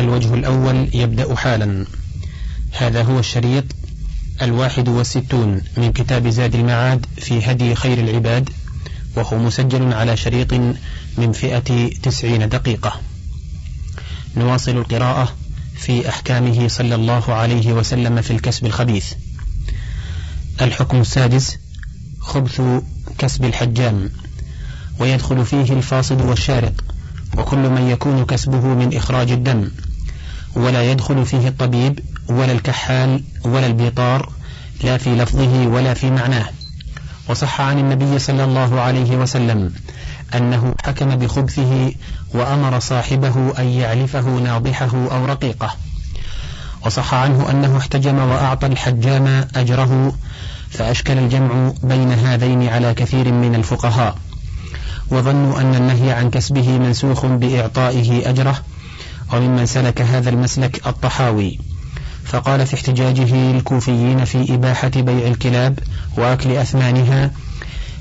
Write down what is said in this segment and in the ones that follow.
الوجه الأول يبدأ حالا. هذا هو الشريط الواحد والستون من كتاب زاد المعاد في هدي خير العباد وهو مسجل على شريط من فئة تسعين دقيقة. نواصل القراءة في أحكامه صلى الله عليه وسلم في الكسب الخبيث. الحكم السادس خبث كسب الحجام ويدخل فيه الفاصد والشارق وكل من يكون كسبه من إخراج الدم. ولا يدخل فيه الطبيب ولا الكحال ولا البيطار لا في لفظه ولا في معناه. وصح عن النبي صلى الله عليه وسلم أنه حكم بخبثه وأمر صاحبه أن يعلفه ناضحه أو رقيقه. وصح عنه أنه احتجم وأعطى الحجام أجره فأشكل الجمع بين هذين على كثير من الفقهاء. وظنوا أن النهي عن كسبه منسوخ بإعطائه أجره وممن سلك هذا المسلك الطحاوي. فقال في احتجاجه الكوفيين في إباحة بيع الكلاب وأكل أثمانها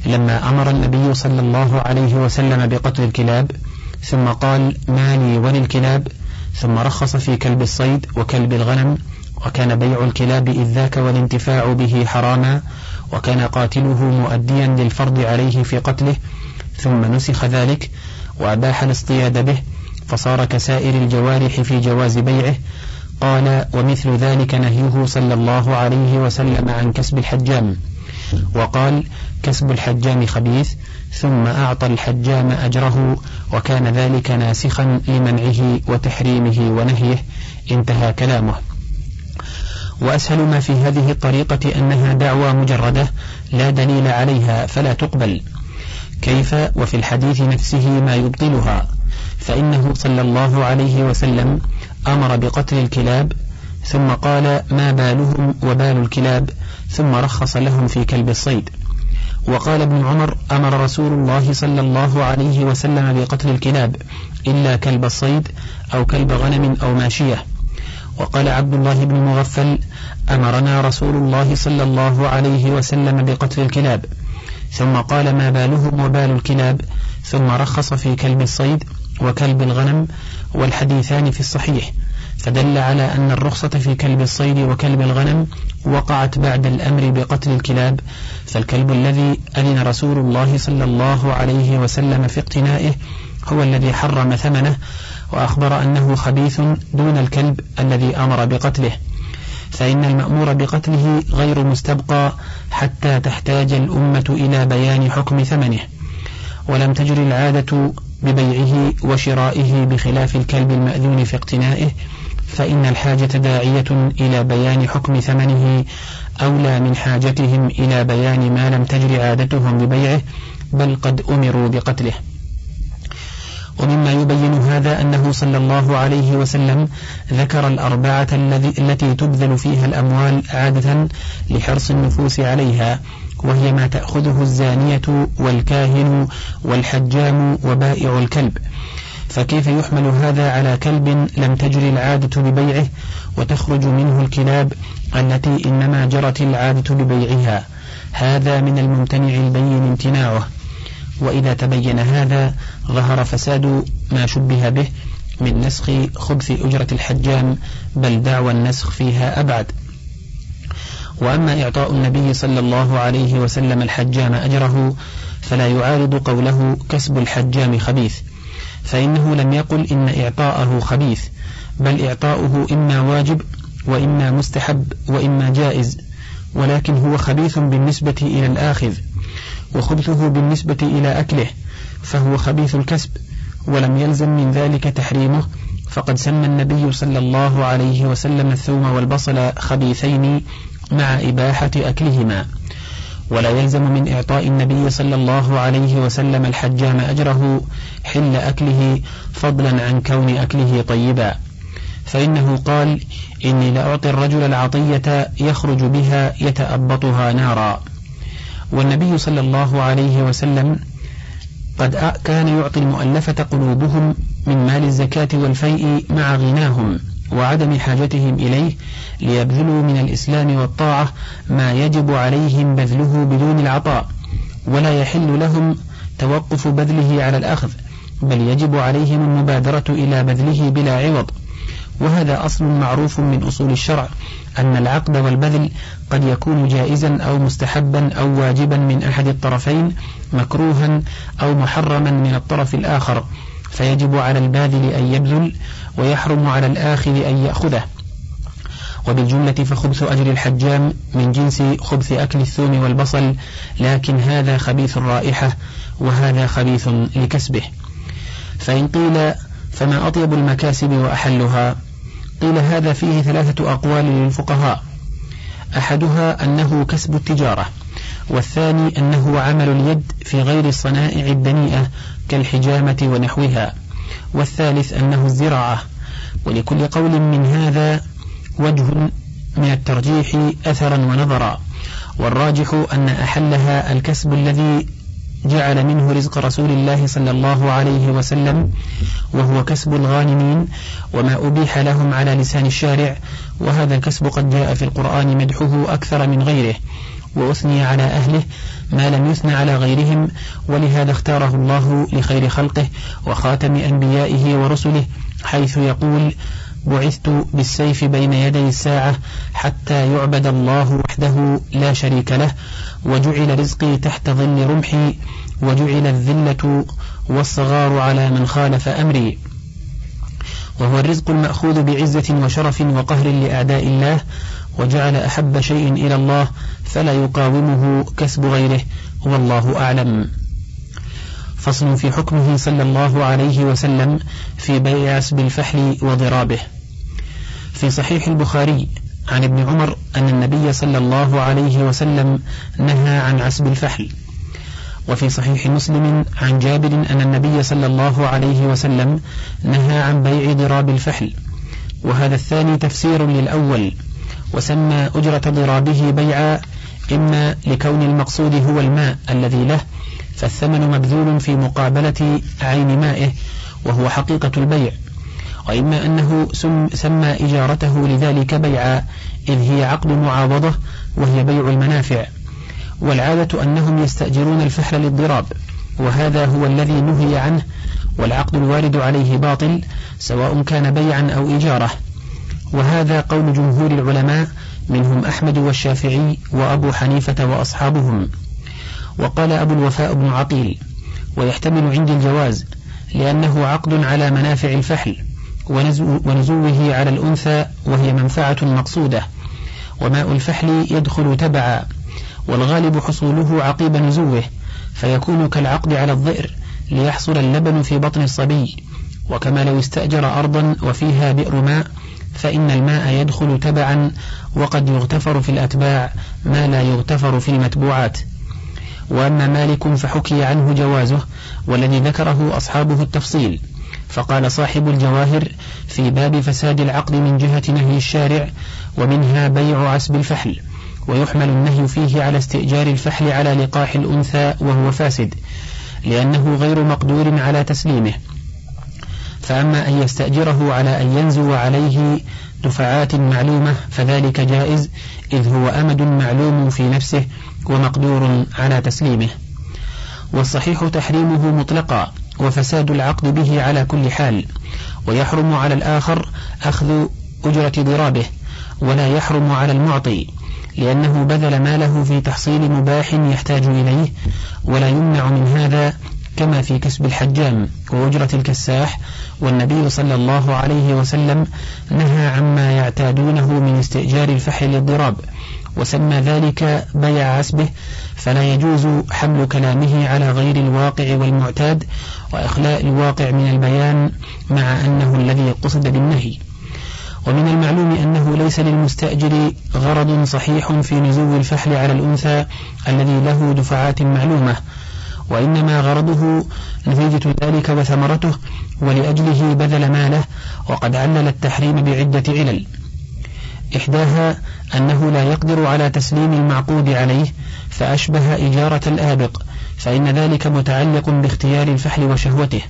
لما أمر النبي صلى الله عليه وسلم بقتل الكلاب ثم قال ما لي وللكلاب ثم رخص في كلب الصيد وكلب الغنم وكان بيع الكلاب إذ ذاك والانتفاع به حراما وكان قاتله مؤديا للفرض عليه في قتله ثم نسخ ذلك وأباح الاصطياد به فصار كسائر الجوارح في جواز بيعه. قال ومثل ذلك نهيه صلى الله عليه وسلم عن كسب الحجام. وقال كسب الحجام خبيث ثم أعطى الحجام أجره وكان ذلك ناسخا لمنعه وتحريمه ونهيه. انتهى كلامه. وأسهل ما في هذه الطريقة أنها دعوى مجردة لا دليل عليها فلا تقبل. كيف؟ وفي الحديث نفسه ما يبطلها. فإنه صلى الله عليه وسلم أمر بقتل الكلاب ثم قال ما بالهم وبال الكلاب ثم رخص لهم في كلب الصيد. وقال ابن عمر أمر رسول الله صلى الله عليه وسلم بقتل الكلاب إلا كلب الصيد أو كلب غنم أو ماشية. وقال عبد الله بن مغفل أمرنا رسول الله صلى الله عليه وسلم بقتل الكلاب. ثم قال ما بالهم وبال الكلاب ثم رخص في كلب الصيد وكلب الغنم والحديثان في الصحيح فدل على أن الرخصة في كلب الصيد وكلب الغنم وقعت بعد الأمر بقتل الكلاب فالكلب الذي أذن رسول الله صلى الله عليه وسلم في اقتنائه هو الذي حرم ثمنه وأخبر أنه خبيث دون الكلب الذي أمر بقتله فإن المأمور بقتله غير مستبقى حتى تحتاج الأمة إلى بيان حكم ثمنه ولم تجر العادة ببيعه وشرائه بخلاف الكلب المأذون في اقتنائه فإن الحاجة داعية إلى بيان حكم ثمنه أولى من حاجتهم إلى بيان ما لم تجر عادتهم ببيعه بل قد أمروا بقتله. ومما يبين هذا أنه صلى الله عليه وسلم ذكر الأربعة التي تبذل فيها الأموال عادة لحرص النفوس عليها. وهي ما تأخذه الزانية والكاهن والحجام وبائع الكلب. فكيف يحمل هذا على كلب لم تجر العادة ببيعه؟ وتخرج منه الكلاب التي إنما جرت العادة ببيعها. هذا من الممتنع البين امتناعه. وإذا تبين هذا ظهر فساد ما شبه به من نسخ خبث أجرة الحجام بل دعوى النسخ فيها أبعد. وأما إعطاء النبي صلى الله عليه وسلم الحجام أجره فلا يعارض قوله كسب الحجام خبيث. فإنه لم يقل إن إعطاءه خبيث بل إعطاؤه إما واجب وإما مستحب وإما جائز ولكن هو خبيث بالنسبة إلى الآخذ وخبثه بالنسبة إلى أكله فهو خبيث الكسب ولم يلزم من ذلك تحريمه. فقد سمى النبي صلى الله عليه وسلم الثوم والبصل خبيثين مع إباحة أكلهما. ولا يلزم من إعطاء النبي صلى الله عليه وسلم الحجام أجره حل أكله فضلا عن كون أكله طيبا. فإنه قال إني لأعطي الرجل العطية يخرج بها يتأبطها نارا. والنبي صلى الله عليه وسلم قد كان يعطي المؤلفة قلوبهم من مال الزكاة والفيء مع غناهم. وعدم حاجتهم إليه ليبذلوا من الإسلام والطاعة ما يجب عليهم بذله بدون العطاء ولا يحل لهم توقف بذله على الأخذ بل يجب عليهم المبادرة إلى بذله بلا عوض. وهذا أصل معروف من أصول الشرع أن العقد والبذل قد يكون جائزا أو مستحبا أو واجبا من أحد الطرفين مكروها أو محرما من الطرف الآخر. فيجب على الباذل أن يبذل ويحرم على الآخذ أن يأخذه. وبالجملة فخبث أجر الحجام من جنس خبث أكل الثوم والبصل لكن هذا خبيث الرائحة وهذا خبيث لكسبه. فإن قيل فما أطيب المكاسب وأحلها؟ قيل هذا فيه ثلاثة أقوال للفقهاء. أحدها أنه كسب التجارة والثاني أنه عمل اليد في غير الصنائع الدنيئة كالحجامة ونحوها. والثالث أنه الزراعة. ولكل قول من هذا وجه من الترجيح أثرا ونظرا. والراجح أن أحلها الكسب الذي جعل منه رزق رسول الله صلى الله عليه وسلم وهو كسب الغانمين وما أبيح لهم على لسان الشارع وهذا الكسب قد جاء في القرآن مدحه أكثر من غيره. وأثني على أهله ما لم يثن على غيرهم ولهذا اختاره الله لخير خلقه وخاتم أنبيائه ورسله حيث يقول بعثت بالسيف بين يدي الساعة حتى يعبد الله وحده لا شريك له وجعل رزقي تحت ظل رمحي وجعل الذلة والصغار على من خالف أمري. وهو الرزق المأخوذ بعزة وشرف وقهر لأعداء الله وجعل أحب شيء إلى الله فلا يقاومه كسب غيره والله أعلم. فصل في حكمه صلى الله عليه وسلم في بيع عسب الفحل وضرابه. في صحيح البخاري عن ابن عمر أن النبي صلى الله عليه وسلم نهى عن عسب الفحل. وفي صحيح مسلم عن جابر أن النبي صلى الله عليه وسلم نهى عن بيع ضراب الفحل. وهذا الثاني تفسير للأول. وسمى أجرة ضرابه بيعا إما لكون المقصود هو الماء الذي له فالثمن مبذول في مقابلة عين مائه وهو حقيقة البيع. وإما أنه سمى إجارته لذلك بيعا إذ هي عقد معاوضة وهي بيع المنافع. والعادة أنهم يستأجرون الفحل للضراب وهذا هو الذي نهي عنه والعقد الوارد عليه باطل سواء كان بيعا أو إجارة. وهذا قول جمهور العلماء منهم أحمد والشافعي وأبو حنيفة وأصحابهم. وقال أبو الوفاء بن عقيل ويحتمل عندي الجواز لأنه عقد على منافع الفحل ونزوه على الأنثى وهي منفعة مقصودة. وماء الفحل يدخل تبعا والغالب حصوله عقيب نزوه فيكون كالعقد على الظئر ليحصل اللبن في بطن الصبي. وكما لو استأجر أرضا وفيها بئر ماء فإن الماء يدخل تبعا وقد يغتفر في الأتباع ما لا يغتفر في المتبوعات. وأما مالك فحكي عنه جوازه والذي ذكره أصحابه التفصيل. فقال صاحب الجواهر في باب فساد العقد من جهة نهي الشارع ومنها بيع عسب الفحل. ويحمل النهي فيه على استئجار الفحل على لقاح الأنثى وهو فاسد لأنه غير مقدور على تسليمه. فأما أن يستأجره على أن ينزو عليه دفعات معلومة فذلك جائز إذ هو أمد معلوم في نفسه ومقدور على تسليمه. والصحيح تحريمه مطلقا وفساد العقد به على كل حال. ويحرم على الآخر أخذ أجرة ضرابه ولا يحرم على المعطي لأنه بذل ماله في تحصيل مباح يحتاج إليه ولا يمنع من هذا كما في كسب الحجام وأجرة الكساح والنبي صلى الله عليه وسلم نهى عما يعتادونه من استئجار الفحل للضراب وسمى ذلك بيع عسبه فلا يجوز حمل كلامه على غير الواقع والمعتاد وإخلاء الواقع من البيان مع أنه الذي قصد بالنهي. ومن المعلوم أنه ليس للمستأجر غرض صحيح في نزول الفحل على الأنثى الذي له دفعات معلومة وإنما غرضه نتيجة ذلك وثمرته ولأجله بذل ماله وقد علل التحريم بعدة علل. إحداها أنه لا يقدر على تسليم المعقود عليه فأشبه إجارة الآبق فإن ذلك متعلق باختيار الفحل وشهوته.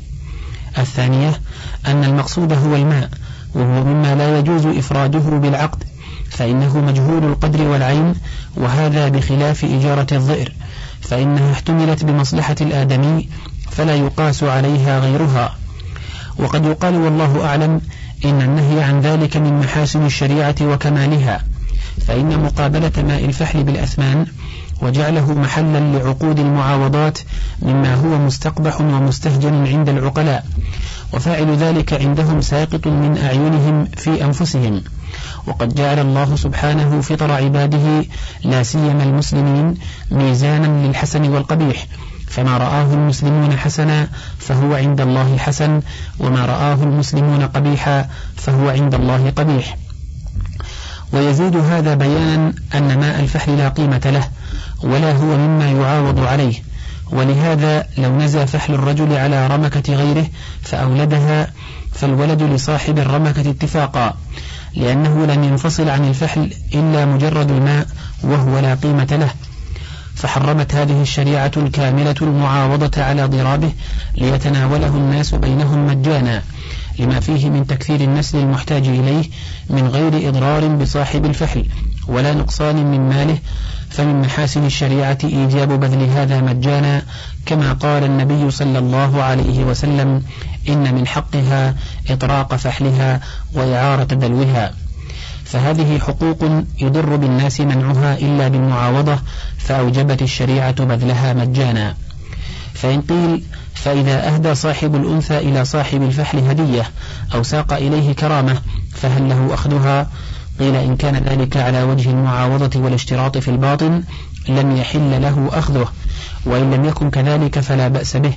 الثانية أن المقصود هو الماء وهو مما لا يجوز إفراده بالعقد فإنه مجهول القدر والعين وهذا بخلاف إجارة الظئر فإنها احتملت بمصلحة الآدمي فلا يقاس عليها غيرها. وقد يقال والله أعلم إن النهي عن ذلك من محاسن الشريعة وكمالها فإن مقابلة ماء الفحل بالأثمان وجعله محلا لعقود المعاوضات مما هو مستقبح ومستهجن عند العقلاء وفاعل ذلك عندهم ساقط من أعينهم في أنفسهم. وقد جعل الله سبحانه فطر عباده لا سيما المسلمين ميزانا للحسن والقبيح. فما رآه المسلمون حسنا فهو عند الله حسن وما رآه المسلمون قبيحا فهو عند الله قبيح. ويزيد هذا بيانا أن ماء الفحل لا قيمة له ولا هو مما يعاوض عليه. ولهذا لو نزى فحل الرجل على رمكة غيره فأولدها فالولد لصاحب الرمكة اتفاقا. لأنه لم ينفصل عن الفحل إلا مجرد الماء وهو لا قيمة له. فحرمت هذه الشريعة الكاملة المعاوضة على ضرابه ليتناوله الناس بينهم مجانا لما فيه من تكثير النسل المحتاج إليه من غير إضرار بصاحب الفحل ولا نقصان من ماله فمن محاسن الشريعة إيجاب بذل هذا مجانا كما قال النبي صلى الله عليه وسلم إن من حقها إطراق فحلها وإعارة دلوها. فهذه حقوق يضر بالناس منعها إلا بالمعاوضة فأوجبت الشريعة بذلها مجانا. فإن قيل فإذا أهدى صاحب الأنثى إلى صاحب الفحل هدية أو ساق إليه كرامة فهل له أخذها؟ قيل إن كان ذلك على وجه المعاوضة والاشتراط في الباطن لم يحل له أخذه وإن لم يكن كذلك فلا بأس به.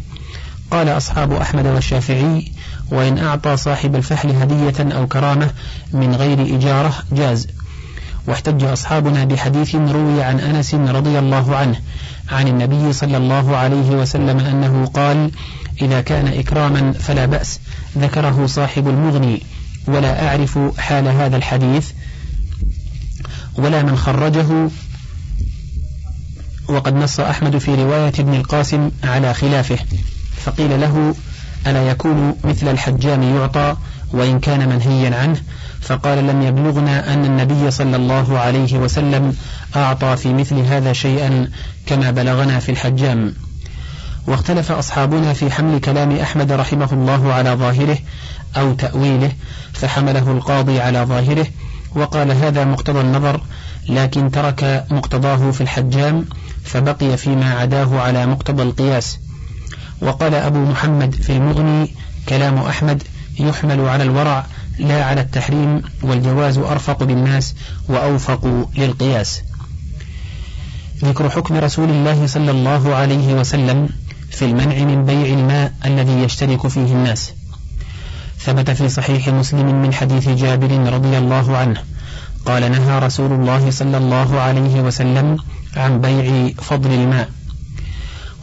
قال أصحاب أحمد والشافعي وإن أعطى صاحب الفحل هدية أو كرامة من غير إجارة جاز. واحتج أصحابنا بحديث روي عن أنس رضي الله عنه عن النبي صلى الله عليه وسلم أنه قال إذا كان إكراما فلا بأس ذكره صاحب المغني ولا أعرف حال هذا الحديث ولا من خرجه. وقد نص أحمد في رواية ابن القاسم على خلافه. فقيل له ألا يكون مثل الحجام يعطى وإن كان منهيا عنه؟ فقال لم يبلغنا أن النبي صلى الله عليه وسلم أعطى في مثل هذا شيئا كما بلغنا في الحجام. واختلف أصحابنا في حمل كلام أحمد رحمه الله على ظاهره أو تأويله فحمله القاضي على ظاهره وقال هذا مقتضى النظر لكن ترك مقتضاه في الحجام فبقي فيما عداه على مقتضى القياس. وقال أبو محمد في المغني كلام أحمد يحمل على الورع لا على التحريم والجواز أرفق بالناس وأوفق للقياس. ذكر حكم رسول الله صلى الله عليه وسلم في المنع من بيع الماء الذي يشترك فيه الناس. ثبت في صحيح مسلم من حديث جابر رضي الله عنه قال نهى رسول الله صلى الله عليه وسلم عن بيع فضل الماء.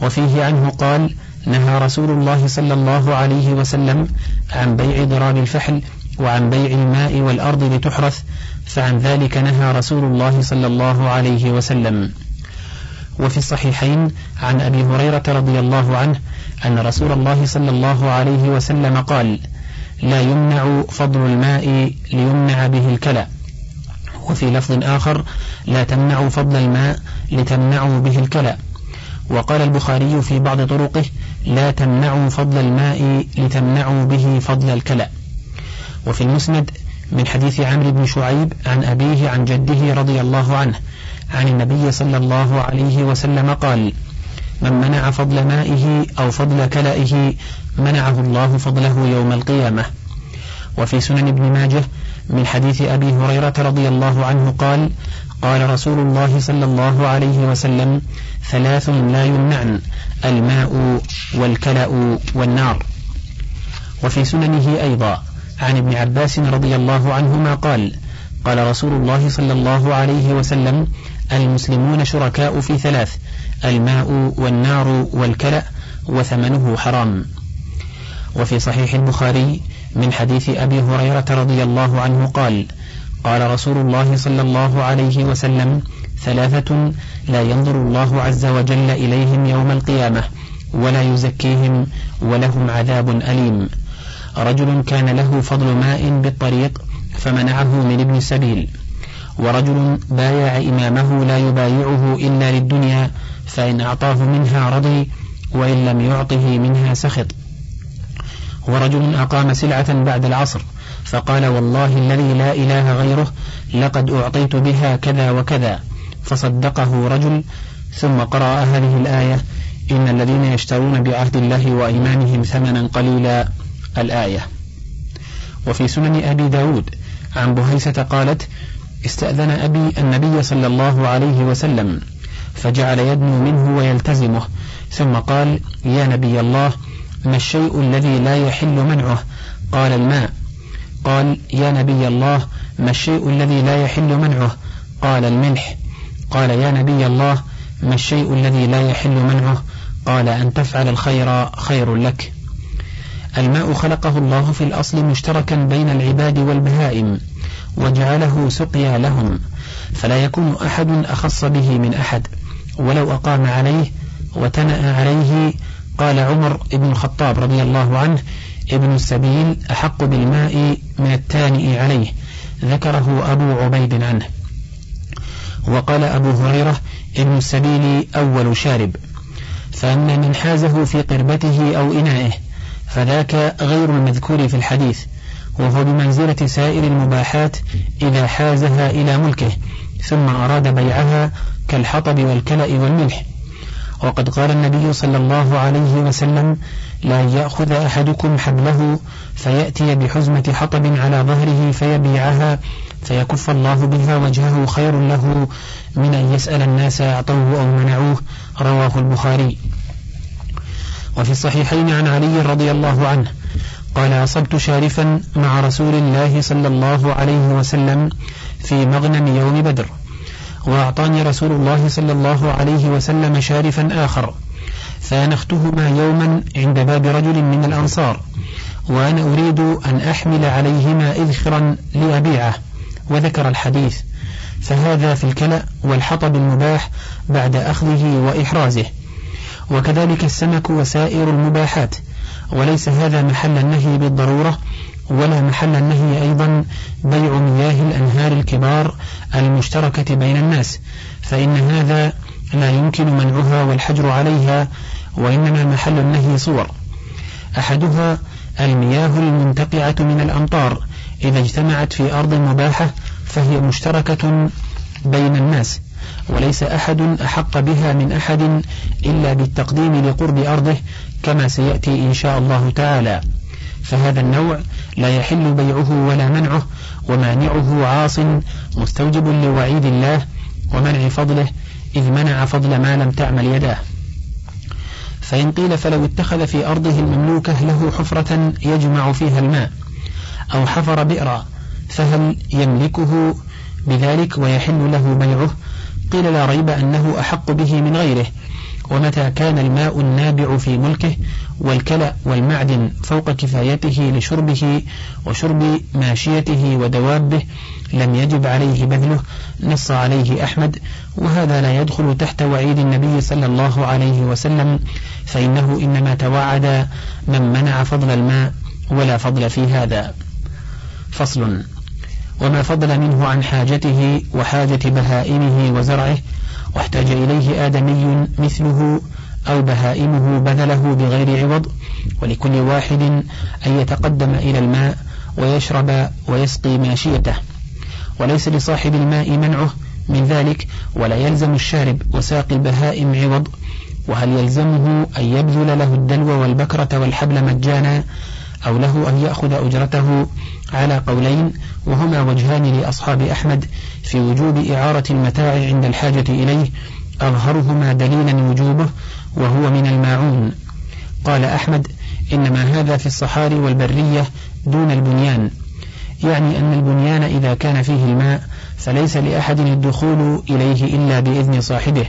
وفيه عنه قال نهى رسول الله صلى الله عليه وسلم عن بيع ضراب الفحل وعن بيع الماء والأرض لتحرث فعن ذلك نهى رسول الله صلى الله عليه وسلم. وفي الصحيحين عن أبي هريرة رضي الله عنه أن رسول الله صلى الله عليه وسلم قال لا يمنع فضل الماء ليمنع به الكلى وفي لفظ آخر لا تمنعوا فضل الماء لتمنعوا به الكلى وقال البخاري في بعض طرقه لا تمنعوا فضل الماء لتمنعوا به فضل الكلى وفي المسند من حديث عمرو بن شعيب عن أبيه عن جده رضي الله عنه عن النبي صلى الله عليه وسلم قال من منع فضل مائه أو فضل كلائه منعه الله فضله يوم القيامة. وفي سنن ابن ماجه من حديث أبي هريرة رضي الله عنه قال قال رسول الله صلى الله عليه وسلم ثلاث لا يمنعن الماء والكلأ والنار. وفي سننه أيضا عن ابن عباس رضي الله عنهما قال قال رسول الله صلى الله عليه وسلم المسلمون شركاء في ثلاث الماء والنار والكلأ وثمنه حرام. وفي صحيح البخاري من حديث أبي هريرة رضي الله عنه قال قال رسول الله صلى الله عليه وسلم ثلاثة لا ينظر الله عز وجل إليهم يوم القيامة ولا يزكيهم ولهم عذاب أليم. رجل كان له فضل ماء بالطريق فمنعه من ابن السبيل ورجل بايع إمامه لا يبايعه إلا للدنيا فإن أعطاه منها رضي وإن لم يعطه منها سخط. ورجل أقام سلعة بعد العصر فقال والله الذي لا إله غيره لقد أعطيت بها كذا وكذا. فصدقه رجل ثم قرأ هذه الآية إن الذين يشترون بعهد الله وأيمانهم ثمنا قليلا الآية. وفي سنن أبي داود عن بهيسة قالت استأذن أبي النبي صلى الله عليه وسلم فجعل يدنو منه ويلتزمه ثم قال يا نبي الله ما الشيء الذي لا يحل منعه؟ قال الماء. قال يا نبي الله ما الشيء الذي لا يحل منعه؟ قال الملح. قال يا نبي الله ما الشيء الذي لا يحل منعه؟ قال أن تفعل الخير خير لك. الماء خلقه الله في الأصل مشتركا بين العباد والبهائم وجعله سقيا لهم فلا يكون أحد أخص به من أحد. ولو أقام عليه وتنأ عليه قال عمر بن الخطاب رضي الله عنه ابن السبيل أحق بالماء من التانئ عليه. ذكره أبو عبيد عنه. وقال أبو هريرة ابن السبيل أول شارب فأما من حازه في قربته أو إنائه فذاك غير المذكور في الحديث وهو بمنزلة سائر المباحات إذا حازها إلى ملكه ثم أراد بيعها كالحطب والكلأ والملح. وقد قال النبي صلى الله عليه وسلم لا يأخذ أحدكم حبله فيأتي بحزمة حطب على ظهره فيبيعها فيكف الله بها وجهه خير له من أن يسأل الناس أعطوه أو منعوه. رواه البخاري. وفي الصحيحين عن علي رضي الله عنه قال أصبت شارفا مع رسول الله صلى الله عليه وسلم في مغنم يوم بدر وأعطاني رسول الله صلى الله عليه وسلم شارفا آخر فانختهما يوما عند باب رجل من الأنصار وأنا أريد أن أحمل عليهما إذخرا لأبيعه. وذكر الحديث. فهذا في الكلأ والحطب المباح بعد أخذه وإحرازه. وكذلك السمك وسائر المباحات. وليس هذا محل النهي بالضرورة ولا محل النهي أيضا بيع مياه الأنهار الكبار المشتركة بين الناس. فإن هذا لا يمكن منعها والحجر عليها وإنما محل النهي صور. أحدها المياه المنتقعة من الأمطار إذا اجتمعت في أرض مباحة فهي مشتركة بين الناس وليس أحد أحق بها من أحد إلا بالتقديم لقرب أرضه كما سيأتي إن شاء الله تعالى. فهذا النوع لا يحل بيعه ولا منعه ومانعه عاص مستوجب لوعيد الله ومنع فضله إذ منع فضل ما لم تعمل يداه. فإن قيل فلو اتخذ في أرضه المملوكة له حفرة يجمع فيها الماء. أو حفر بئرا فهل يملكه؟ بذلك ويحل له بيعه. قيل لا ريب أنه أحق به من غيره. ومتى كان الماء النابع في ملكه والكلأ والمعدن فوق كفايته لشربه وشرب ماشيته ودوابه لم يجب عليه بذله نص عليه أحمد. وهذا لا يدخل تحت وعيد النبي صلى الله عليه وسلم فإنه إنما توعد من منع فضل الماء ولا فضل في هذا. فصل. وما فضل منه عن حاجته وحاجة بهائمه وزرعه واحتاج إليه آدمي مثله أو بهائمه بذله بغير عوض ولكل واحد أن يتقدم إلى الماء ويشرب ويسقي ماشيته. وليس لصاحب الماء منعه من ذلك ولا يلزم الشارب وساقي البهائم عوض وهل يلزمه أن يبذل له الدلو والبكرة والحبل مجانا أو له أن يأخذ أجرته على قولين وهما وجهان لأصحاب أحمد في وجوب إعارة المتاع عند الحاجة إليه أظهرهما دليلا وجوبه وهو من الماعون. قال أحمد إنما هذا في الصحاري والبرية دون البنيان. يعني أن البنيان إذا كان فيه الماء فليس لأحد الدخول إليه إلا بإذن صاحبه.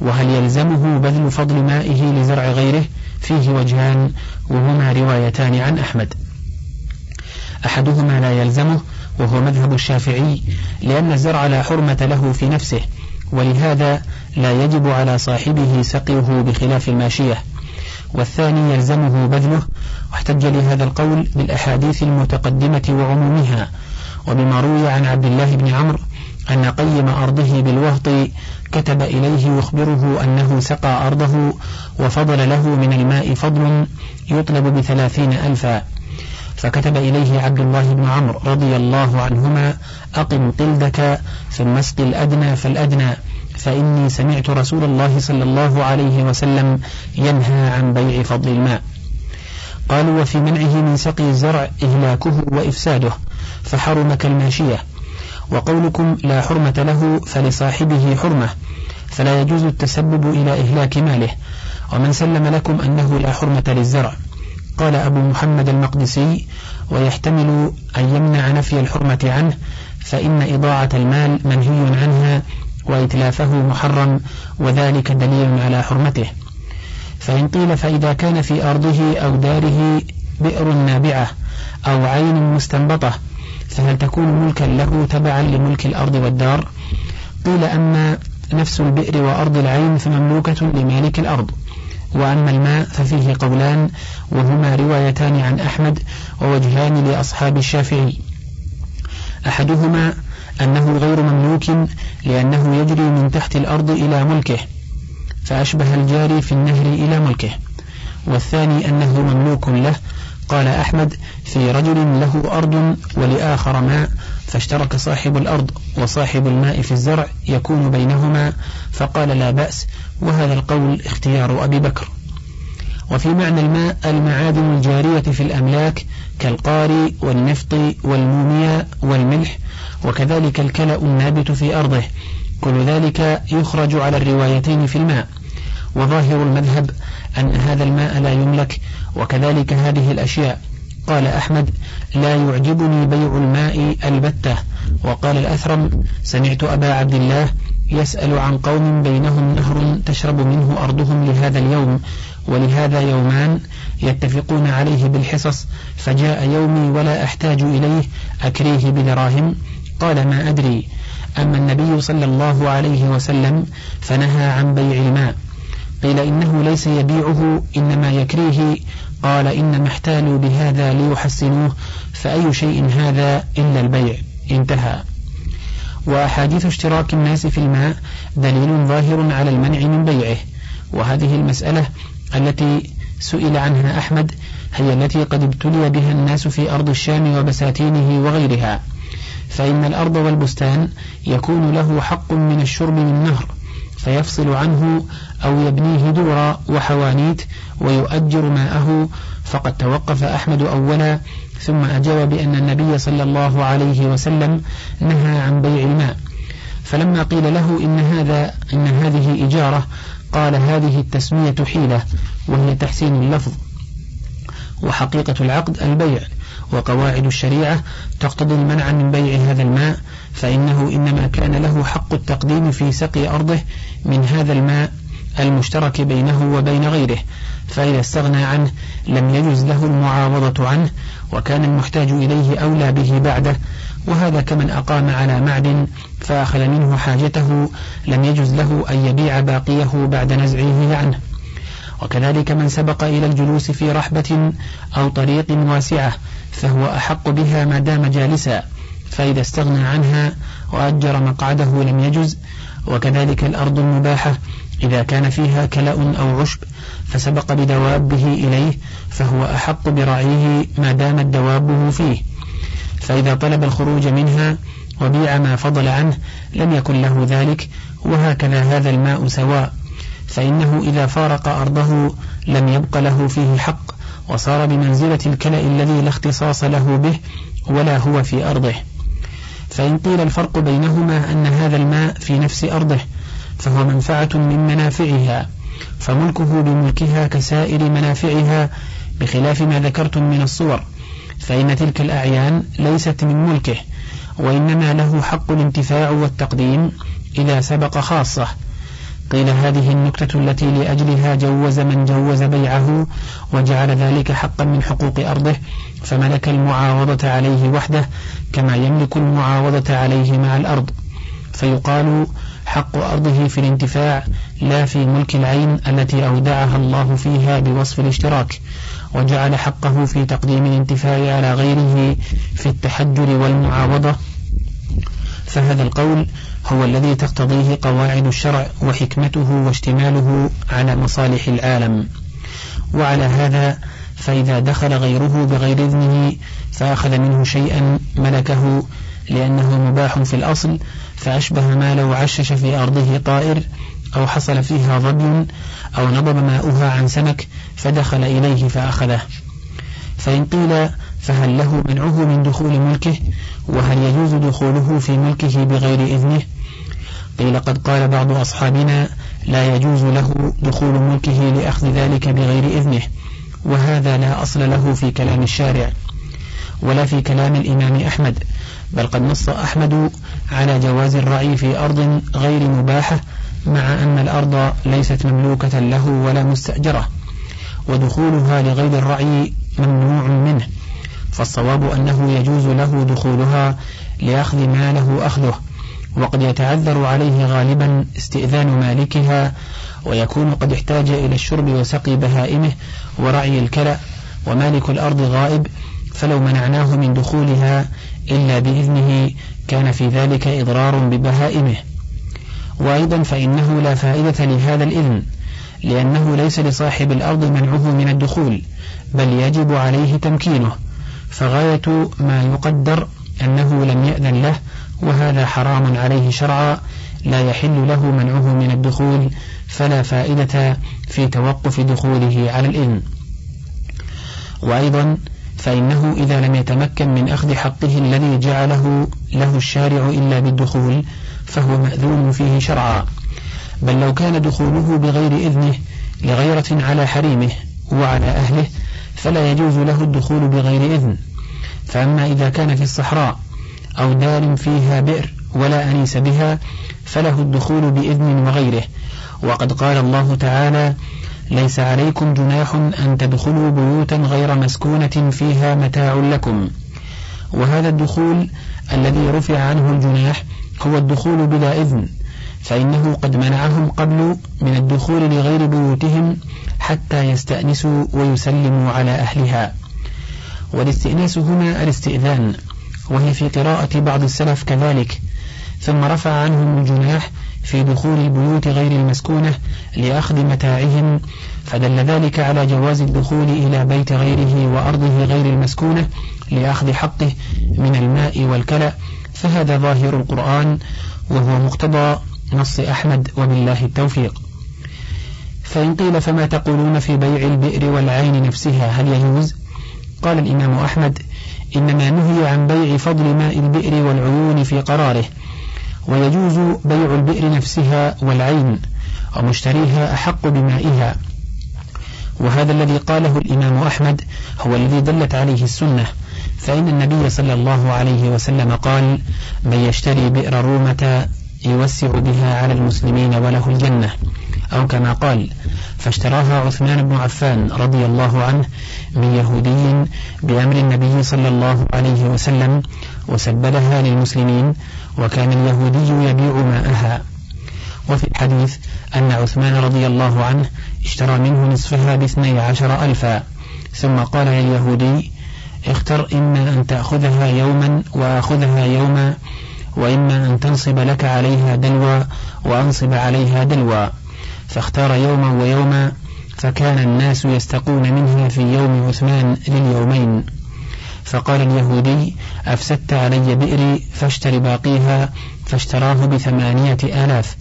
وهل يلزمه بذل فضل مائه لزرع غيره؟ فيه وجهان وهما روايتان عن أحمد. أحدهما لا يلزمه وهو مذهب الشافعي لأن الزرع لا حرمة له في نفسه ولهذا لا يجب على صاحبه سقيه بخلاف الماشية. والثاني يلزمه بذله واحتج لهذا القول بالأحاديث المتقدمة وعمومها. وبما روي عن عبد الله بن عمرو أن قيم أرضه بالوهط كتب إليه يخبره أنه سقى أرضه وفضل له من الماء فضل يطلب بثلاثين ألفا. فكتب إليه عبد الله بن عمرو رضي الله عنهما أقم قلدك ثم اسق الأدنى فالأدنى فإني سمعت رسول الله صلى الله عليه وسلم ينهى عن بيع فضل الماء. قالوا وفي منعه من سقي الزرع إهلاكه وإفساده فحرم كالماشية وقولكم لا حرمة له فلصاحبه حرمة. فلا يجوز التسبب إلى إهلاك ماله. ومن سلم لكم أنه لا حرمة للزرع. قال أبو محمد المقدسي ويحتمل أن يمنع نفي الحرمة عنه فإن إضاعة المال منهي عنها وإتلافه محرم وذلك دليل على حرمته. فإن قيل فإذا كان في أرضه أو داره بئر نابعة أو عين مستنبطة فهل تكون ملكا له تبعا لملك الأرض والدار؟ قيل أما نفس البئر وأرض العين فمملوكة لمالك الأرض. وأما الماء ففيه قولان وهما روايتان عن أحمد ووجهان لأصحاب الشافعي. أحدهما أنه غير مملوك لأنه يجري من تحت الأرض إلى ملكه فأشبه الجاري في النهر إلى ملكه. والثاني أنه مملوك له قال أحمد في رجل له أرض ولآخر ماء فاشترك صاحب الأرض وصاحب الماء في الزرع يكون بينهما فقال لا بأس وهذا القول اختيار أبي بكر. وفي معنى الماء المعادن الجارية في الأملاك كالقاري والنفط والمومياء والملح وكذلك الكلأ النابت في أرضه كل ذلك يخرج على الروايتين في الماء. وظاهر المذهب أن هذا الماء لا يملك وكذلك هذه الأشياء. قال أحمد لا يعجبني بيع الماء البتة. وقال الأثرم سمعت أبا عبد الله يسأل عن قوم بينهم نهر تشرب منه أرضهم لهذا اليوم ولهذا يومان يتفقون عليه بالحصص فجاء يومي ولا أحتاج إليه أكريه بدراهم. قال ما أدري. أما النبي صلى الله عليه وسلم فنهى عن بيع الماء. قيل إنه ليس يبيعه إنما يكريه. قال إنما احتالوا بهذا ليحسنوه فأي شيء هذا إلا البيع. انتهى. وأحاديث اشتراك الناس في الماء دليل ظاهر على المنع من بيعه. وهذه المسألة التي سئل عنها أحمد هي التي قد ابتلي بها الناس في أرض الشام وبساتينه وغيرها. فإن الأرض والبستان يكون له حق من الشرب من نهر فيفصل عنه أو يبنيه دورا وحوانيت ويؤجر ماءه فقد توقف أحمد أولا ثم أجاب بأن النبي صلى الله عليه وسلم نهى عن بيع الماء. فلما قيل له إن هذا إن هذه إجارة قال هذه التسمية حيلة وهي تحسين اللفظ. وحقيقة العقد البيع وقواعد الشريعة تقتضي المنع من بيع هذا الماء فإنه إنما كان له حق التقديم في سقي أرضه من هذا الماء المشترك بينه وبين غيره فإذا استغنى عنه لم يجز له المعاوضة عنه وكان المحتاج إليه أولى به بعده وهذا كمن أقام على معدن فأخذ منه حاجته لم يجز له أن يبيع باقيه بعد نزعه عنه. وكذلك من سبق إلى الجلوس في رحبة أو طريق واسعة فهو أحق بها ما دام جالسا فإذا استغنى عنها وأجر مقعده لم يجز وكذلك الأرض المباحة إذا كان فيها كلأ أو عشب فسبق بدوابه إليه فهو أحق برعيه ما دامت دوابه فيه. فإذا طلب الخروج منها وبيع ما فضل عنه لم يكن له ذلك وهكذا هذا الماء سواء. فإنه إذا فارق أرضه لم يبق له فيه حق وصار بمنزلة الكلأ الذي لا اختصاص له به ولا هو في أرضه. فإن قيل الفرق بينهما أن هذا الماء في نفس أرضه فهو منفعة من منافعها فملكه بملكها كسائر منافعها بخلاف ما ذكرتم من الصور فإن تلك الأعيان ليست من ملكه وإنما له حق الانتفاع والتقديم إذا سبق خاصة. قيل هذه النكتة التي لأجلها جوز من جوز بيعه وجعل ذلك حقا من حقوق أرضه فملك المعاوضة عليه وحده كما يملك المعاوضة عليه مع الأرض. فيقال حق أرضه في الانتفاع لا في ملك العين التي أودعها الله فيها بوصف الاشتراك. وجعل حقه في تقديم الانتفاع على غيره في التحجر والمعاوضة. فهذا القول هو الذي تقتضيه قواعد الشرع وحكمته واشتماله على مصالح العالم. وعلى هذا فإذا دخل غيره بغير إذنه فأخذ منه شيئا ملكه لأنه مباح في الأصل فأشبه ما لو عشش في أرضه طائر أو حصل فيها ظبي أو نضب ماؤها عن سمك فدخل إليه فأخذه. فإن قيل فهل له منعه من دخول ملكه وهل يجوز دخوله في ملكه بغير إذنه؟ قيل قد قال بعض أصحابنا لا يجوز له دخول ملكه لأخذ ذلك بغير إذنه وهذا لا أصل له في كلام الشارع ولا في كلام الإمام أحمد بل قد نص أحمد على جواز الرعي في أرض غير مباحة مع أن الأرض ليست مملوكة له ولا مستأجرة. ودخولها لغير الرعي ممنوع منه. فالصواب أنه يجوز له دخولها لأخذ ما له أخذه. وقد يتعذر عليه غالبا استئذان مالكها ويكون قد احتاج إلى الشرب وسقي بهائمه ورعي الكلأ ومالك الأرض غائب فلو منعناه من دخولها إلا بإذنه كان في ذلك إضرار ببهائمه. وأيضا فإنه لا فائدة لهذا الإذن لأنه ليس لصاحب الأرض منعه من الدخول بل يجب عليه تمكينه. فغاية ما يقدر أنه لم يأذن له وهذا حرام عليه شرعا لا يحل له منعه من الدخول فلا فائدة في توقف دخوله على الإذن. وأيضا فإنه إذا لم يتمكن من أخذ حقه الذي جعله له الشارع إلا بالدخول فهو مأذون فيه شرعا. بل لو كان دخوله بغير إذنه لغيرة على حريمه وعلى أهله فلا يجوز له الدخول بغير إذن. فأما إذا كان في الصحراء أو دار فيها بئر ولا أنيس بها فله الدخول بإذن وغيره. وقد قال الله تعالى ليس عليكم جناح أن تدخلوا بيوتا غير مسكونة فيها متاع لكم. وهذا الدخول الذي رفع عنه الجناح هو الدخول بلا إذن فإنه قد منعهم قبل من الدخول لغير بيوتهم حتى يستأنسوا ويسلموا على أهلها. والاستئناس هنا الاستئذان وهي في قراءة بعض السلف كذلك ثم رفع عنهم الجناح في دخول البيوت غير المسكونة لأخذ متاعهم فدل ذلك على جواز الدخول إلى بيت غيره وأرضه غير المسكونة لأخذ حقه من الماء والكلأ فهذا ظاهر القرآن وهو مقتضى نص أحمد وبالله التوفيق. فإن قيل فما تقولون في بيع البئر والعين نفسها هل يجوز؟ قال الإمام أحمد إنما نهي عن بيع فضل ماء البئر والعيون في قراره. ويجوز بيع البئر نفسها والعين ومشتريها أحق بمائها. وهذا الذي قاله الإمام أحمد هو الذي دلت عليه السنة. فإن النبي صلى الله عليه وسلم قال من يشتري بئر رومة يوسع بها على المسلمين وله الجنة. أو كما قال فاشتراها عثمان بن عفان رضي الله عنه من يهودي بأمر النبي صلى الله عليه وسلم وسبلها للمسلمين وكان اليهودي يبيع ماءها. وفي الحديث أن عثمان رضي الله عنه اشترى منه نصفها باثني عشر ألفا. ثم قال لليهودي اختر إما أن تأخذها يوما وأخذها يوما وإما أن تنصب لك عليها دلوى وأنصب عليها دلوى. فاختار يوما ويوما فكان الناس يستقون منها في يوم عثمان لليومين. فقال اليهودي أفسدت علي بئري فاشتر باقيها فاشتراه بثمانية آلاف.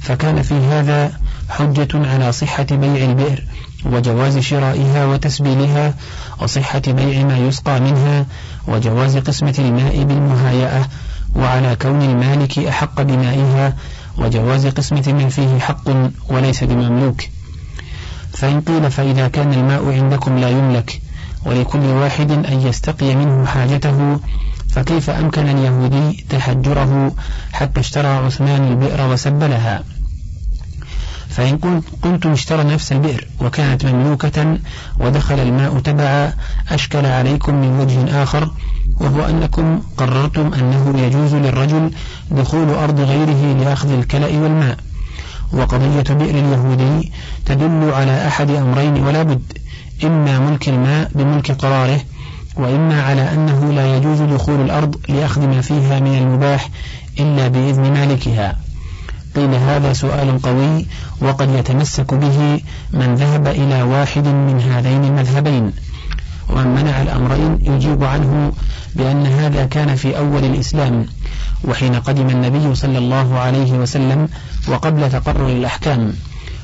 فكان في هذا حجة على صحة بيع البئر وجواز شرائها وتسبيلها وصحة بيع ما يسقى منها وجواز قسمة الماء بالمهايئة وعلى كون المالك أحق بمائها وجواز قسمة من فيه حق وليس بمملوك. فإن قيل فإذا كان الماء عندكم لا يملك ولكل واحد أن يستقي منه حاجته فكيف أمكن اليهودي تحجره حتى اشترى عثمان البئر وسبلها؟ فإن كنتم اشترى نفس البئر وكانت مملوكة ودخل الماء تبعا أشكل عليكم من وجه آخر وهو أنكم قررتم أنه يجوز للرجل دخول أرض غيره لأخذ الكلأ والماء. وقضية بئر اليهودي تدل على أحد أمرين ولا بد. إما ملك الماء بملك قراره وإما على أنه لا يجوز دخول الأرض لأخذ ما فيها من المباح إلا بإذن مالكها. قيل هذا سؤال قوي وقد يتمسك به من ذهب إلى واحد من هذين المذهبين ومن منع الأمرين يجيب عنه بأن هذا كان في أول الإسلام وحين قدم النبي صلى الله عليه وسلم وقبل تقرر الأحكام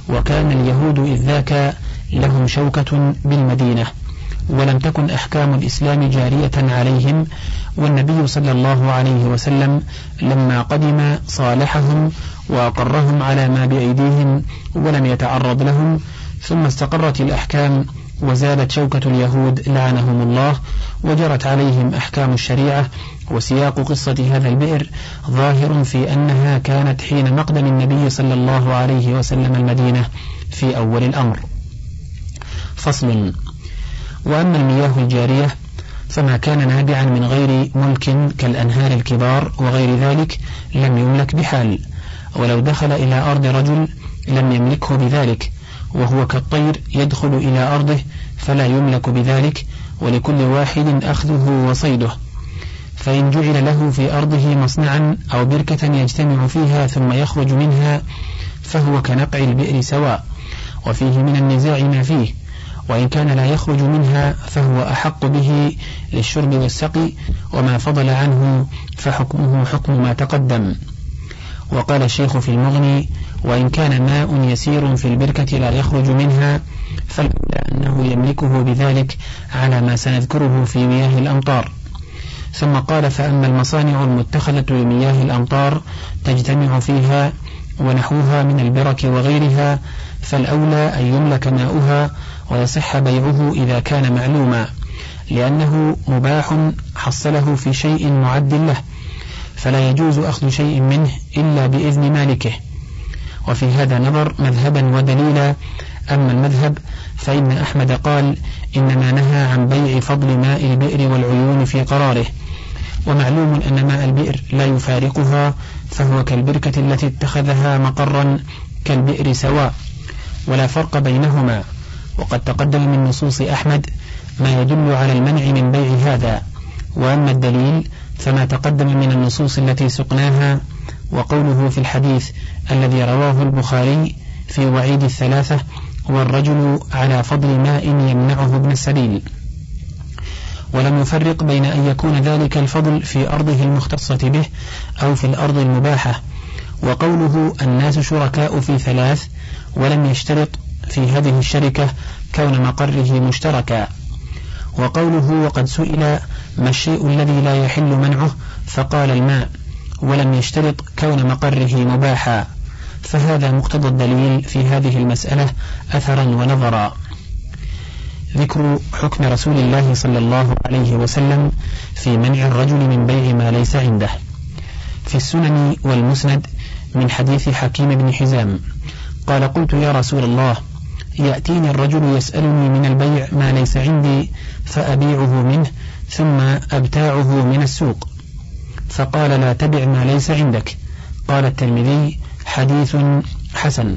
وكان اليهود إذ ذاك لهم شوكة بالمدينة. ولم تكن أحكام الإسلام جارية عليهم والنبي صلى الله عليه وسلم لما قدم صالحهم وأقرهم على ما بأيديهم ولم يتعرض لهم ثم استقرت الأحكام وزالت شوكة اليهود لعنهم الله وجرت عليهم أحكام الشريعة وسياق قصة هذا البئر ظاهر في أنها كانت حين مقدم النبي صلى الله عليه وسلم المدينة في أول الأمر. فصل وأما المياه الجارية فما كان نابعا من غير ملك كالأنهار الكبار وغير ذلك لم يملك بحال. ولو دخل إلى أرض رجل لم يملكه بذلك وهو كالطير يدخل إلى أرضه فلا يملك بذلك ولكل واحد أخذه وصيده. فإن جعل له في أرضه مصنعا أو بركة يجتمع فيها ثم يخرج منها فهو كنقع البئر سواء. وفيه من النزاع ما فيه. وإن كان لا يخرج منها فهو أحق به للشرب والسقي وما فضل عنه فحكمه حكم ما تقدم. وقال الشيخ في المغني وإن كان ماء يسير في البركة لا يخرج منها فالأولى أنه يملكه بذلك على ما سنذكره في مياه الأمطار. ثم قال فأما المصانع المتخذة لمياه الأمطار تجتمع فيها ونحوها من البرك وغيرها فالأولى أن يملك ماؤها ويصح بيعه إذا كان معلوما لأنه مباح حصله في شيء معد له فلا يجوز أخذ شيء منه إلا بإذن مالكه. وفي هذا نظر مذهبا ودليلا أما المذهب فإن أحمد قال إنما نهى عن بيع فضل ماء البئر والعيون في قراره. ومعلوم أن ماء البئر لا يفارقها فهو كالبركة التي اتخذها مقرا كالبئر سواء ولا فرق بينهما. وقد تقدم من نصوص أحمد ما يدل على المنع من بيع هذا. وأما الدليل فما تقدم من النصوص التي سقناها وقوله في الحديث الذي رواه البخاري في وعيد الثلاثة والرجل على فضل ماء يمنعه ابن السبيل. ولم يفرق بين أن يكون ذلك الفضل في أرضه المختصة به أو في الأرض المباحة. وقوله الناس شركاء في ثلاث ولم يشترط في هذه الشركة كون مقره مشتركا. وقوله وقد سئل ما الشيء الذي لا يحل منعه؟ فقال الماء ولم يشترط كون مقره مباحا. فهذا مقتضى الدليل في هذه المسألة أثرا ونظرا. ذكر حكم رسول الله صلى الله عليه وسلم في منع الرجل من بيع ما ليس عنده. في السنن والمسند من حديث حكيم بن حزام قال قلت يا رسول الله يأتيني الرجل يسألني من البيع ما ليس عندي فأبيعه منه ثم أبتاعه من السوق. فقال لا تبع ما ليس عندك. قال الترمذي حديث حسن.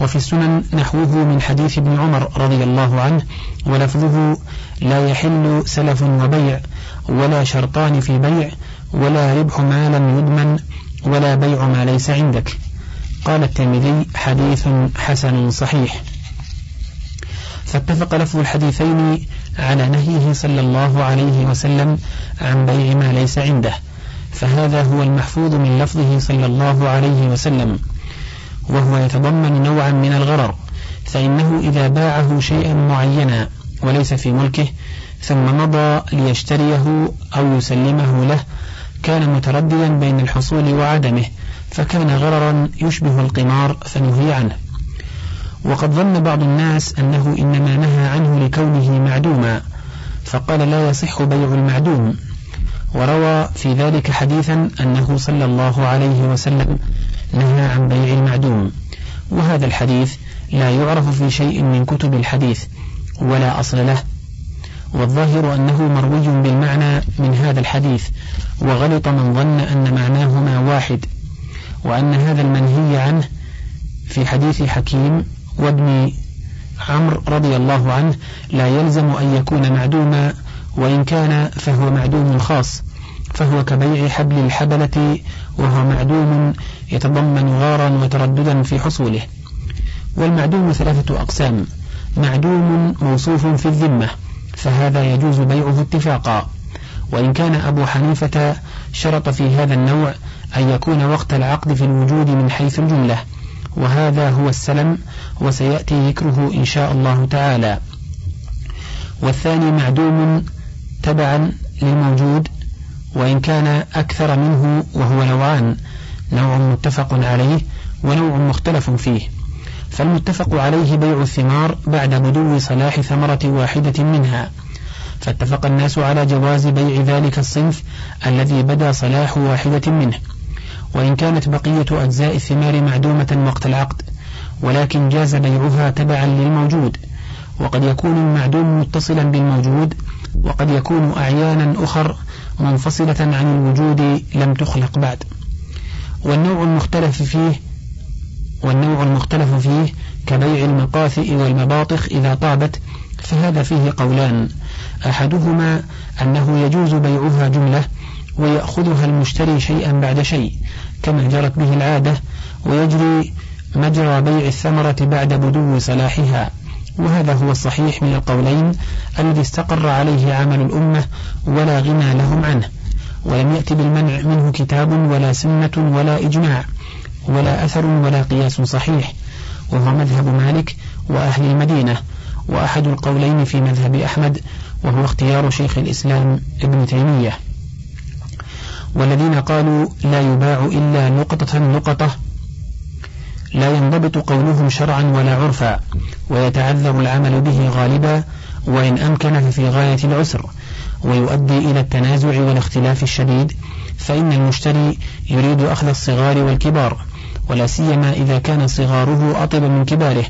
وفي السنن نحوه من حديث ابن عمر رضي الله عنه ولفظه لا يحل سلف وبيع ولا شرطان في بيع ولا ربح ما لم يضمن ولا بيع ما ليس عندك. قال الترمذي حديث حسن صحيح. فاتفق لفظ الحديثين على نهيه صلى الله عليه وسلم عن بيع ما ليس عنده فهذا هو المحفوظ من لفظه صلى الله عليه وسلم. وهو يتضمن نوعا من الغرر فإنه إذا باعه شيئا معينا وليس في ملكه ثم مضى ليشتريه أو يسلمه له كان مترددا بين الحصول وعدمه. فكان غررا يشبه القمار فنهي عنه. وقد ظن بعض الناس أنه إنما نهى عنه لكونه معدوما فقال لا يصح بيع المعدوم. وروى في ذلك حديثا أنه صلى الله عليه وسلم نهى عن بيع المعدوم. وهذا الحديث لا يعرف في شيء من كتب الحديث ولا أصل له. والظاهر أنه مروي بالمعنى من هذا الحديث وغلط من ظن أن معناهما واحد. وأن هذا المنهي عنه في حديث حكيم وابن عمرو رضي الله عنه لا يلزم أن يكون معدوما وإن كان فهو معدوم خاص فهو كبيع حبل الحبلة وهو معدوم يتضمن غارا وترددا في حصوله. والمعدوم ثلاثة أقسام معدوم موصوف في الذمة فهذا يجوز بيعه اتفاقا. وإن كان أبو حنيفة شرط في هذا النوع أن يكون وقت العقد في الوجود من حيث الجملة. وهذا هو السلم وسيأتي ذكره إن شاء الله تعالى. والثاني معدوم تبعا للموجود وإن كان أكثر منه وهو نوعان نوع متفق عليه ونوع مختلف فيه. فالمتفق عليه بيع الثمار بعد بدو صلاح ثمرة واحدة منها. فاتفق الناس على جواز بيع ذلك الصنف الذي بدا صلاح واحدة منه. وإن كانت بقية أجزاء الثمار معدومة وقت العقد ولكن جاز بيعها تبعا للموجود وقد يكون المعدوم متصلا بالموجود وقد يكون أعيانا أخر منفصلة عن الوجود لم تخلق بعد. والنوع المختلف فيه والنوع المختلف فيه كبيع المقاثئ والمباطخ إذا طابت فهذا فيه قولان. أحدهما أنه يجوز بيعها جملة ويأخذها المشتري شيئا بعد شيء كما جرت به العادة ويجري مجرى بيع الثمرة بعد بدو صلاحها. وهذا هو الصحيح من القولين الذي استقر عليه عمل الأمة ولا غنى لهم عنه. ولم يأت بالمنع منه كتاب ولا سنة ولا إجماع ولا أثر ولا قياس صحيح. وهو مذهب مالك وأهل المدينة وأحد القولين في مذهب أحمد وهو اختيار شيخ الإسلام ابن تيمية. والذين قالوا لا يباع إلا نقطة نقطة لا ينضبط قولهم شرعا ولا عرفا ويتعذر العمل به غالبا وإن أمكن ففي غاية العسر ويؤدي إلى التنازع والاختلاف الشديد فإن المشتري يريد أخذ الصغار والكبار ولا سيما إذا كان صغاره أطب من كباره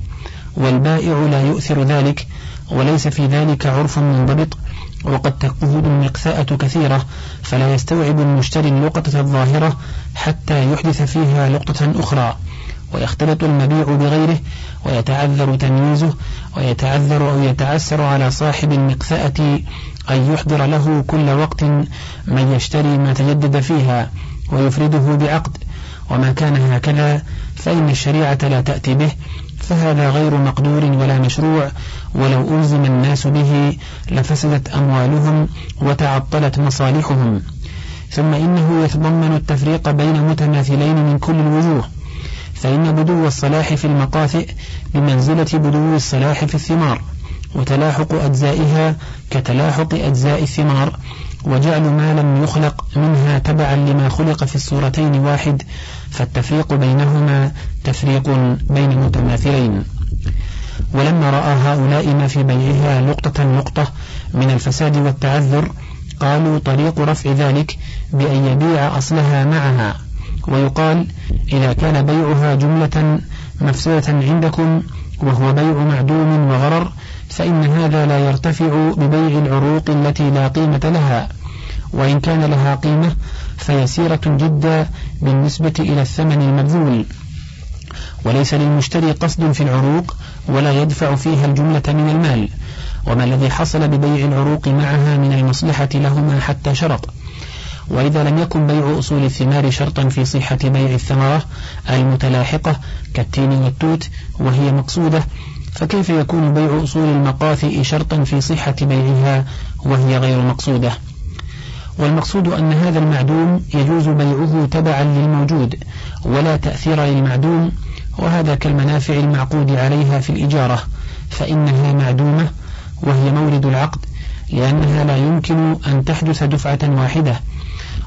والبائع لا يؤثر ذلك وليس في ذلك عرف منضبط. وقد تكون المقساءة كثيرة فلا يستوعب المشتري اللقطة الظاهرة حتى يحدث فيها لقطة أخرى. ويختلط المبيع بغيره ويتعذر تمييزه ويتعذر أو يتعسر على صاحب المقسأة أن يحضر له كل وقت من يشتري ما تجدد فيها ويفرده بعقد. وما كان هكذا فإن الشريعة لا تأتي به فهذا غير مقدور ولا مشروع ولو ألزم الناس به لفسدت أموالهم وتعطلت مصالحهم. ثم إنه يتضمن التفريق بين متماثلين من كل الوجوه فإن بدو الصلاح في المقاثئ بمنزلة بدو الصلاح في الثمار وتلاحق أجزائها كتلاحق أجزاء الثمار وجعل ما لم يخلق منها تبعا لما خلق في الصورتين واحد فالتفريق بينهما تفريق بين متماثلين. ولما رأى هؤلاء ما في بيعها نقطة نقطة من الفساد والتعذر قالوا طريق رفع ذلك بأن يبيع أصلها معها. ويقال إذا كان بيعها جملة مفسدة عندكم وهو بيع معدوم وغرر فإن هذا لا يرتفع ببيع العروق التي لا قيمة لها. وإن كان لها قيمة فيسيرة جدا بالنسبة إلى الثمن المبذول. وليس للمشتري قصد في العروق ولا يدفع فيها الجملة من المال. وما الذي حصل ببيع العروق معها من المصلحة لهما حتى شرط. وإذا لم يكن بيع أصول الثمار شرطا في صحة بيع الثمرة المتلاحقة كالتين والتوت وهي مقصودة فكيف يكون بيع أصول المقاثئ شرطا في صحة بيعها وهي غير مقصودة؟ والمقصود أن هذا المعدوم يجوز بيعه تبعا للموجود ولا تأثير للمعدوم وهذا كالمنافع المعقود عليها في الإجارة فإنها معدومة وهي مورد العقد لأنها لا يمكن أن تحدث دفعة واحدة.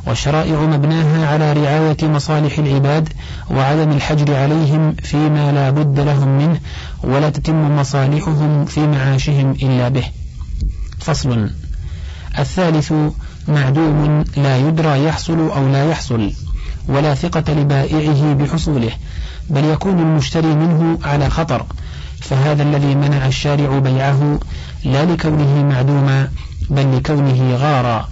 والشرائع مبناها على رعاية مصالح العباد وعدم الحجر عليهم فيما لا بد لهم منه ولا تتم مصالحهم في معاشهم إلا به. فصل. الثالث معدوم لا يدرى يحصل أو لا يحصل ولا ثقة لبائعه بحصوله بل يكون المشتري منه على خطر فهذا الذي منع الشارع بيعه لا لكونه معدوما بل لكونه غارا.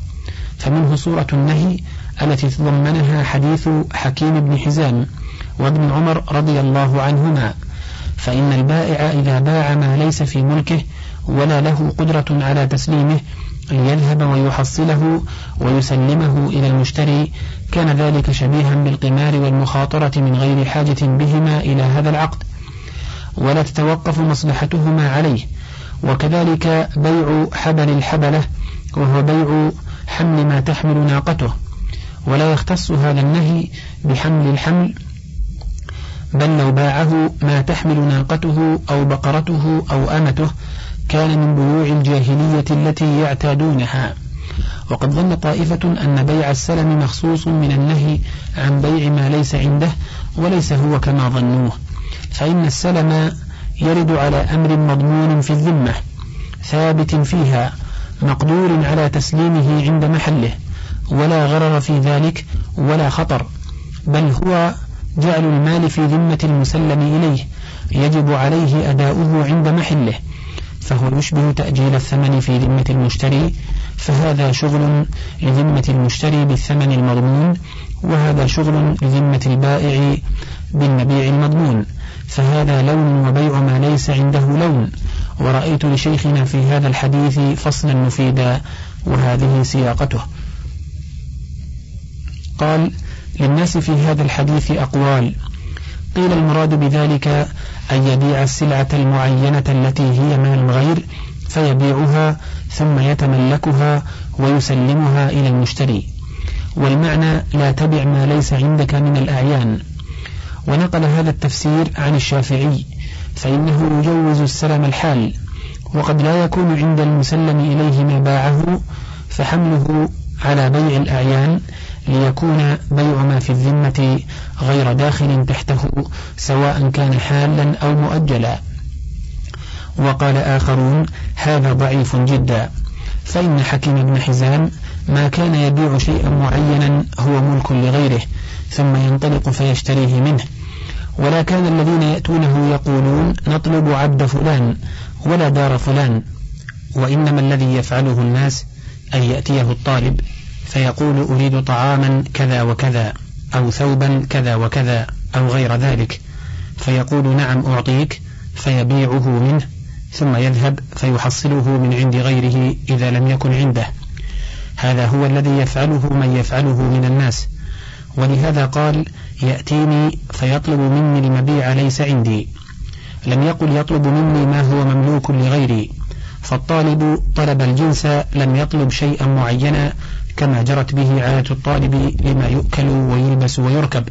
فمنه صورة النهي التي تضمنها حديث حكيم بن حزام وابن عمر رضي الله عنهما فإن البائع إذا باع ما ليس في ملكه ولا له قدرة على تسليمه ليذهب ويحصله ويسلمه إلى المشتري كان ذلك شبيها بالقمار والمخاطرة من غير حاجة بهما إلى هذا العقد. ولا تتوقف مصلحتهما عليه. وكذلك بيع حبل الحبلة وهو بيع حمل ما تحمل ناقته. ولا يختص هذا النهي بحمل الحمل بل لو باعه ما تحمل ناقته أو بقرته أو أمته كان من بيوع الجاهلية التي يعتادونها. وقد ظن طائفة أن بيع السلم مخصوص من النهي عن بيع ما ليس عنده وليس هو كما ظنوه. فإن السلم يرد على أمر مضمون في الذمة ثابت فيها مقدور على تسليمه عند محله ولا غرر في ذلك ولا خطر بل هو جعل المال في ذمة المسلم إليه يجب عليه أداؤه عند محله فهو يشبه تأجيل الثمن في ذمة المشتري فهذا شغل لذمة المشتري بالثمن المضمون وهذا شغل لذمة البائع بالمبيع المضمون. فهذا لون وبيع ما ليس عنده لون. ورأيت لشيخنا في هذا الحديث فصلا مفيدا وهذه سياقته. قال للناس في هذا الحديث أقوال. قيل المراد بذلك أن يبيع السلعة المعينة التي هي مال الغير فيبيعها ثم يتملكها ويسلمها إلى المشتري. والمعنى لا تبع ما ليس عندك من الأعيان. ونقل هذا التفسير عن الشافعي فإنه يجوز السلم الحال وقد لا يكون عند المسلم إليه ما باعه فحمله على بيع الأعيان ليكون بيع ما في الذمة غير داخل تحته سواء كان حالا أو مؤجلا. وقال آخرون هذا ضعيف جدا. فإن حكيم بن حزام ما كان يبيع شيئا معينا هو ملك لغيره ثم ينطلق فيشتريه منه. ولا كان الذين يأتونه يقولون نطلب عبد فلان ولا دار فلان وإنما الذي يفعله الناس أن يأتيه الطالب فيقول أريد طعاما كذا وكذا أو ثوبا كذا وكذا أو غير ذلك. فيقول نعم أعطيك. فيبيعه منه. ثم يذهب فيحصله من عند غيره إذا لم يكن عنده. هذا هو الذي يفعله من يفعله من الناس. ولهذا قال يأتيني فيطلب مني المبيع ليس عندي. لم يقل يطلب مني ما هو مملوك لغيري. فالطالب طلب الجنس لم يطلب شيئا معينا كما جرت به عادة الطالب لما يؤكل ويلبس ويركب.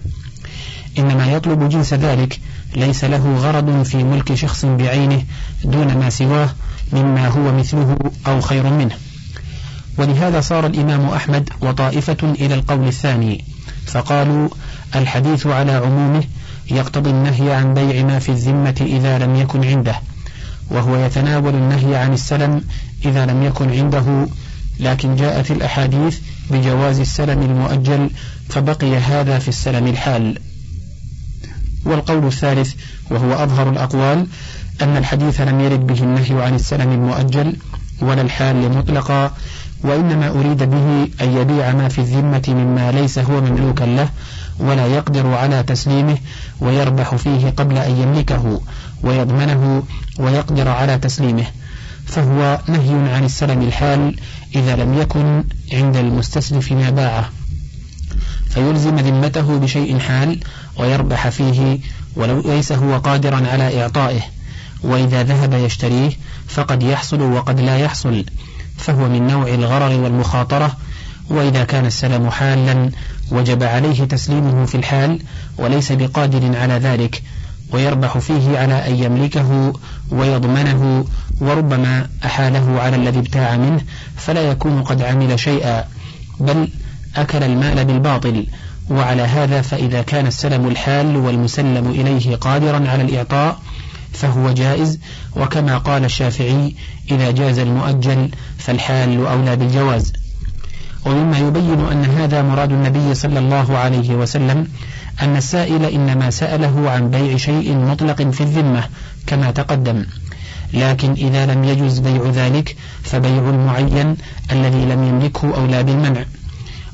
إنما يطلب جنس ذلك ليس له غرض في ملك شخص بعينه دون ما سواه مما هو مثله أو خير منه. ولهذا صار الإمام أحمد وطائفة إلى القول الثاني فقالوا الحديث على عمومه يقتضي النهي عن بيع ما في الذمة إذا لم يكن عنده. وهو يتناول النهي عن السلم إذا لم يكن عنده لكن جاءت الأحاديث بجواز السلم المؤجل فبقي هذا في السلم الحال. والقول الثالث وهو أظهر الأقوال أن الحديث لم يرد به النهي عن السلم المؤجل ولا الحال مطلقا وإنما أريد به أن يبيع ما في الذمة مما ليس هو مملوكا له ولا يقدر على تسليمه ويربح فيه قبل أن يملكه. ويضمنه ويقدر على تسليمه فهو نهي عن السلم الحال إذا لم يكن عند المستسلف ما باعه. فيلزم ذمته بشيء حال ويربح فيه ولو ليس هو قادرا على إعطائه وإذا ذهب يشتريه فقد يحصل وقد لا يحصل فهو من نوع الغرر والمخاطرة وإذا كان السلم حالا وجب عليه تسليمه في الحال وليس بقادر على ذلك ويربح فيه على أن يملكه ويضمنه وربما أحاله على الذي ابتاع منه فلا يكون قد عمل شيئا بل أكل المال بالباطل. وعلى هذا فإذا كان السلم الحال والمسلم إليه قادرا على الإعطاء فهو جائز. وكما قال الشافعي إذا جاز المؤجل فالحال أولى بالجواز. ومما يبين أن هذا مراد النبي صلى الله عليه وسلم أن السائل إنما سأله عن بيع شيء مطلق في الذمة كما تقدم. لكن إذا لم يجز بيع ذلك فبيع المعين الذي لم يملكه أولى بالمنع.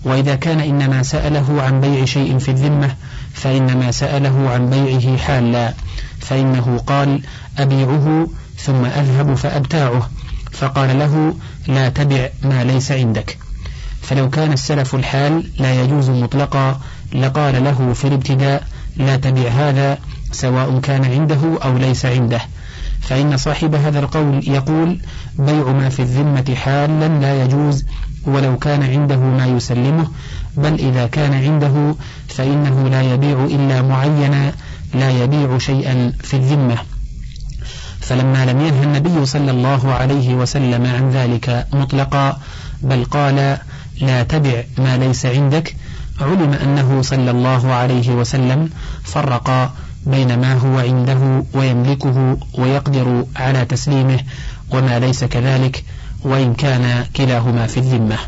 وإذا كان إنما سأله عن بيع شيء في الذمة فإنما سأله عن بيعه حالا. فإنه قال أبيعه ثم أذهب فأبتاعه. فقال له لا تبع ما ليس عندك. فلو كان السلف الحال لا يجوز مطلقا لقال له في الابتداء لا تبع هذا سواء كان عنده أو ليس عنده. فإن صاحب هذا القول يقول بيع ما في الذمة حالا لا يجوز ولو كان عنده ما يسلمه بل إذا كان عنده فإنه لا يبيع إلا معينا لا يبيع شيئا في الذمة. فلما لم ينهى النبي صلى الله عليه وسلم عن ذلك مطلقا بل قال لا تبع ما ليس عندك علم أنه صلى الله عليه وسلم فرق بين ما هو عنده ويملكه ويقدر على تسليمه وما ليس كذلك وإن كان كلاهما في الذمة.